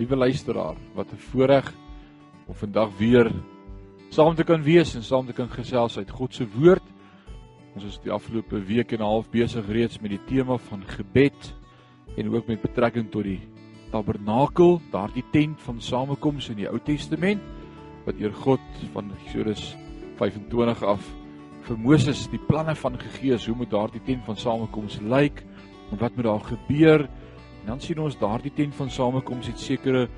Liewe luisteraar, wat 'n voorreg om vandag weer saam te kan wees en saam te kan gesels uit God se woord. Ons is die afgelope week en 'n half besig reeds met die tema van gebed en ook met betrekking tot die tabernakel, daardie tent van samekoms in die Ou Testament wat eer God van Eksodus 25 af vir Moses die planne van gegee is hoe moet daardie tent van samekoms lyk en wat moet daar gebeur? En dan sien ons daardie tent van samekoms het sekere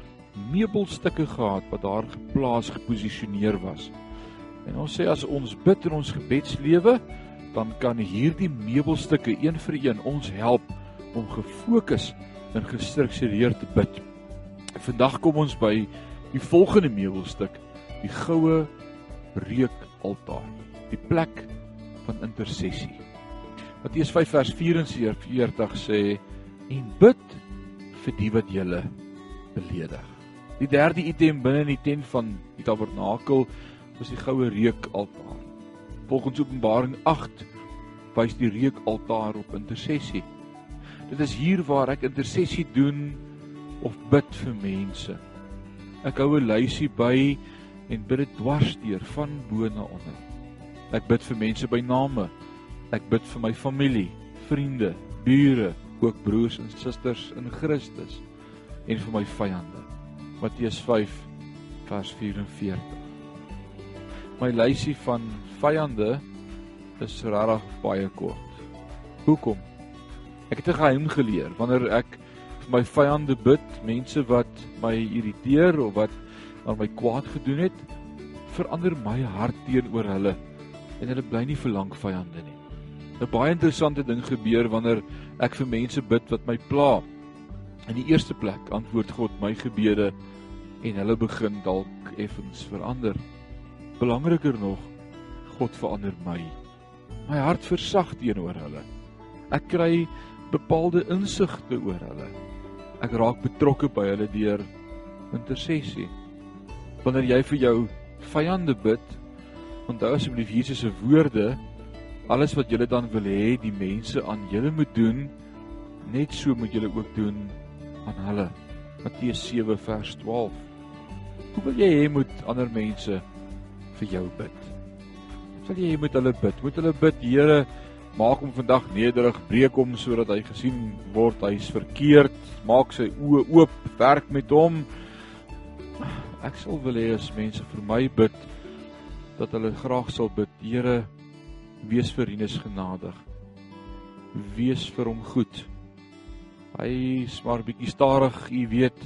meubelstukke gehad wat daar geplaas geposisioneer was. En ons sê as ons bid in ons gebedslewe, dan kan hierdie meubelstukke een vir een ons help om gefokus en gestruktureerd te bid. Vandag kom ons by die volgende meubelstuk, die goue reukaltaar, die plek van intersessie. Matteus 5 vers 44 sê en bid vir die wat julle beledig. Die derde item binne in die tent van die tabernakel was die goue reukaltaar. Volgens Openbaring 8 wys die reukaltaar op intersessie. Dit is hier waar ek intersessie doen of bid vir mense. Ek hou 'n lysie by en bid dit dwarsdeur van bo na onder. Ek bid vir mense by name. Ek bid vir my familie, vriende, bure, ook broers en susters in Christus en vir my vyande. Matteus 5 vers 44. My lysie van vyande is regtig baie kort. Hoekom? Ek het 'n geheim geleer wanneer ek vir my vyande bid, mense wat my irriteer of wat aan my kwaad gedoen het, verander my hart teenoor hulle en hulle bly nie vir lank vyande nie. 'n baie interessante ding gebeur wanneer ek vir mense bid wat my pla. In die eerste plek antwoord God my gebede en hulle begin dalk effens verander. Belangriker nog, God verander my. My hart versag teenoor hulle. Ek kry bepaalde insigte oor hulle. Ek raak betrokke by hulle deur intersessie. Wanneer jy vir jou vyande bid, onthou asseblief Jesus se woorde alles wat julle dan wil hê die mense aan julle moet doen, net so moet julle ook doen aan hulle. Matteus 7 vers 12. Hoe wil jy hê moet ander mense vir jou bid? Sal jy moet hulle bid? Moet hulle bid, Here, maak hom vandag nederig, breek hom sodat hy gesien word hy's verkeerd, maak sy oë oop, werk met hom. Ek sal wil hê as mense vir my bid dat hulle graag sal bid, Here, Wees vir Rinus genadig. Wees vir hom goed. Hy is maar bietjie starig, u weet,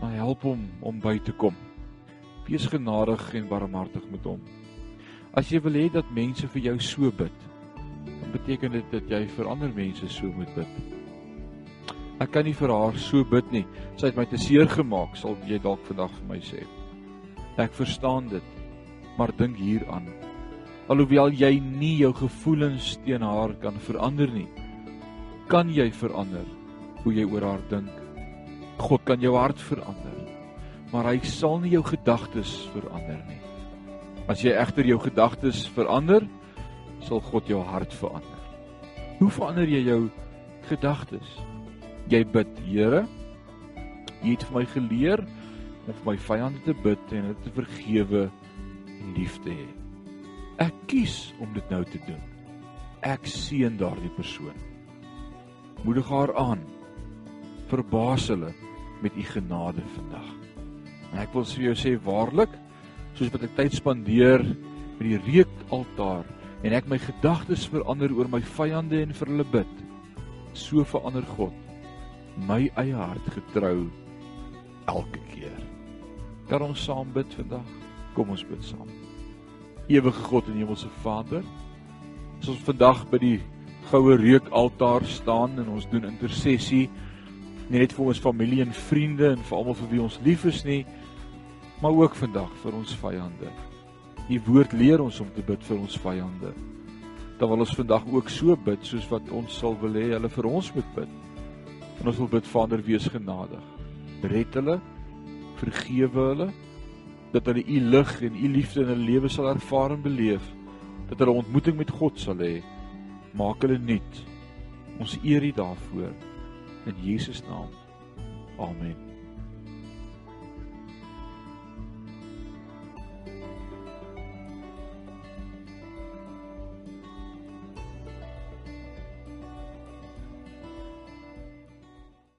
maar help hom om by te kom. Wees genadig en barmhartig met hom. As jy wil hê dat mense vir jou so bid, dan beteken dit dat jy vir ander mense so moet bid. Ek kan nie vir haar so bid nie. Sy het my te seer gemaak, sal jy dalk vandag vir my sê. Ek verstaan dit, maar dink hieraan alhoewel jy nie jou gevoelens teen haar kan verander nie, kan jy verander hoe jy oor haar dink. God kan jou hart verander, maar hy sal nie jou gedagtes verander nie. As jy egter jou gedagtes verander, sal God jou hart verander. Hoe verander jy jou gedagtes? Jy bid, Here, U het vir my geleer om vir my vyande te bid en hulle te vergewe en lief te hê. Ek kies om dit nou te doen. Ek seën daardie persoon. Moedig haar aan. Verbaas hulle met u genade vandag. En ek wil vir jou sê waarlik, soos wat ek tyd spandeer met die reukaltaar en ek my gedagtes verander oor my vyande en vir hulle bid, so verander God my eie hart getrou elke keer. Kan ons saam bid vandag? Kom ons bid saam ewige God en hemelse Vader. As ons vandag by die goue reukaltaar staan en ons doen intersessie nie net vir ons familie en vriende en vir almal vir wie ons lief is nie, maar ook vandag vir ons vyande. U woord leer ons om te bid vir ons vyande. Dan wil ons vandag ook so bid soos wat ons sal wil hê hulle vir ons moet bid. En ons wil bid Vader wees genadig. Red hulle, vergewe hulle dat hulle u lig en u liefde in hulle lewe sal ervaar en beleef dat hulle ontmoeting met God sal hê. Maak hulle nuut. Ons eer u daarvoor. In Jesus naam. Amen